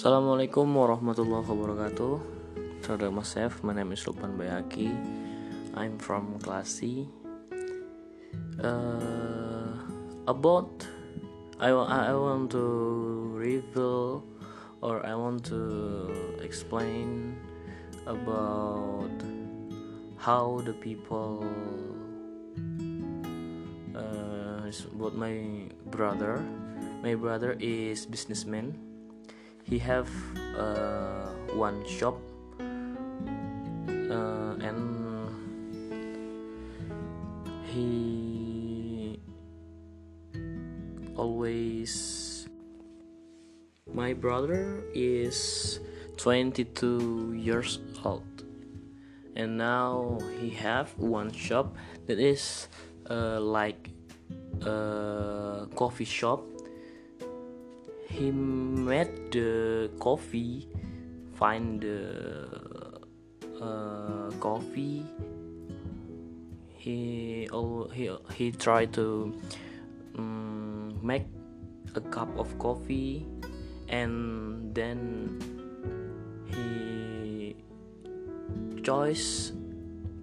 Assalamualaikum warahmatullahi wabarakatuh. Saudara Chef, my name is Lukman Bayaki. I'm from class C. Uh, about I, I want to reveal or I want to explain about how the people uh, about my brother. My brother is businessman. He have uh, one shop uh, and he always my brother is 22 years old. And now he have one shop that is uh, like a coffee shop he made the coffee find the uh, coffee. He he he tried to um, make a cup of coffee and then he choice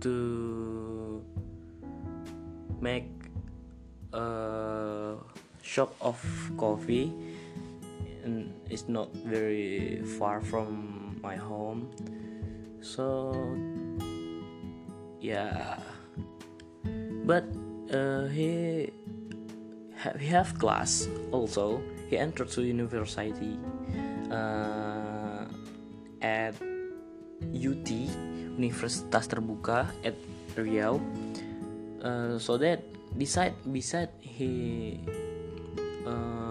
to make a shop of coffee it's not very far from my home. So yeah. But uh, he ha- he have class also. He entered to university uh, at UT Universitas Terbuka at Riau. Uh, so that beside beside he uh,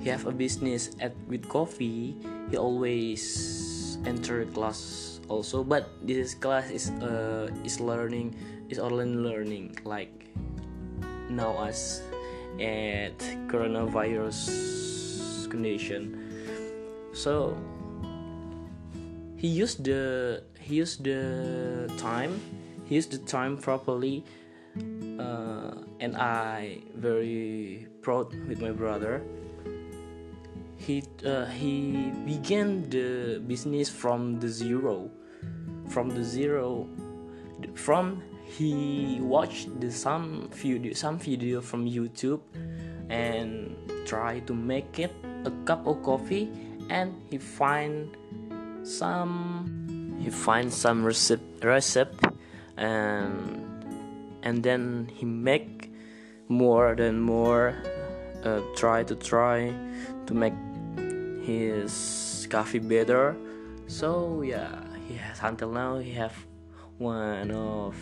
he have a business at with coffee. He always enter class also. But this class is uh, is learning is online learning. Like now us at coronavirus condition. So he used the he used the time he used the time properly. Uh, and I very proud with my brother. He uh, he began the business from the zero, from the zero, from he watched the some video some video from YouTube and try to make it a cup of coffee and he find some he find some recipe recipe and and then he make more than more uh, try to try to make his coffee better. So yeah he has until now he have one of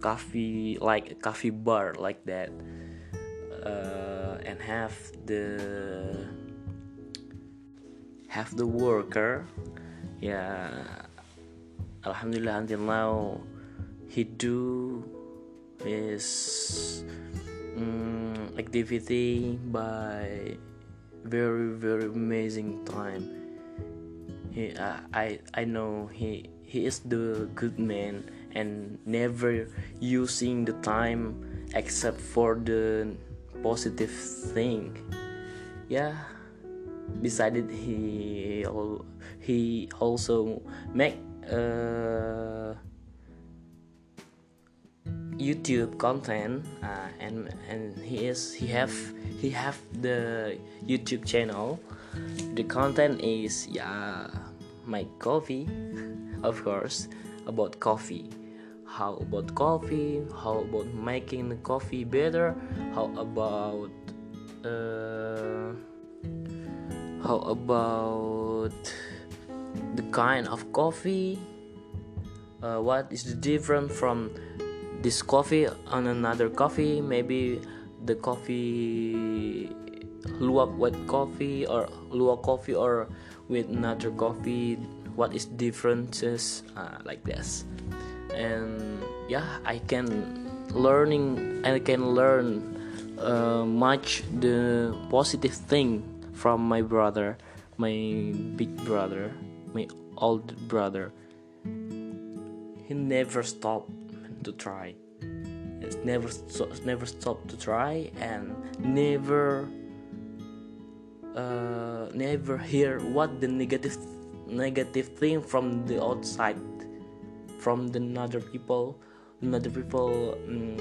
coffee like a coffee bar like that. Uh, and have the have the worker yeah alhamdulillah until now he do his mm, activity by very very amazing time. He uh, i i know he he is the good man and never using the time except for the positive thing. Yeah Besides he he also make uh, YouTube content uh, and and he is he have he have the YouTube channel. The content is yeah my coffee of course about coffee. How about coffee? How about making the coffee better? How about uh, how about the kind of coffee? Uh, what is the difference from this coffee on another coffee maybe the coffee luwak wet coffee or luwak coffee or with another coffee what is differences uh, like this. And yeah i can learning i can learn uh, much the positive thing from my brother my big brother my old brother. He never stopped to try. It's never never stop to try and never uh, never hear what the negative negative thing from the outside from the other people another people um,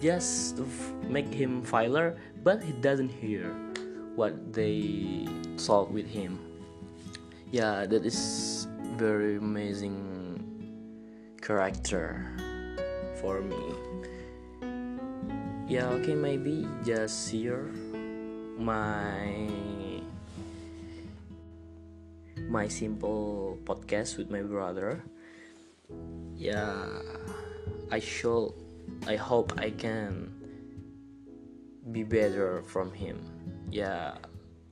just make him filer but he doesn't hear what they talk with him. Yeah that is very amazing character for me. Yeah okay maybe just here my my simple podcast with my brother. Yeah i should i hope i can be better from him. Yeah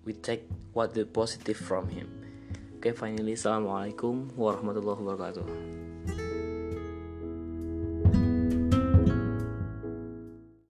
we take what the positive from him. Okay finally assalamualaikum warahmatullahi wabarakatuh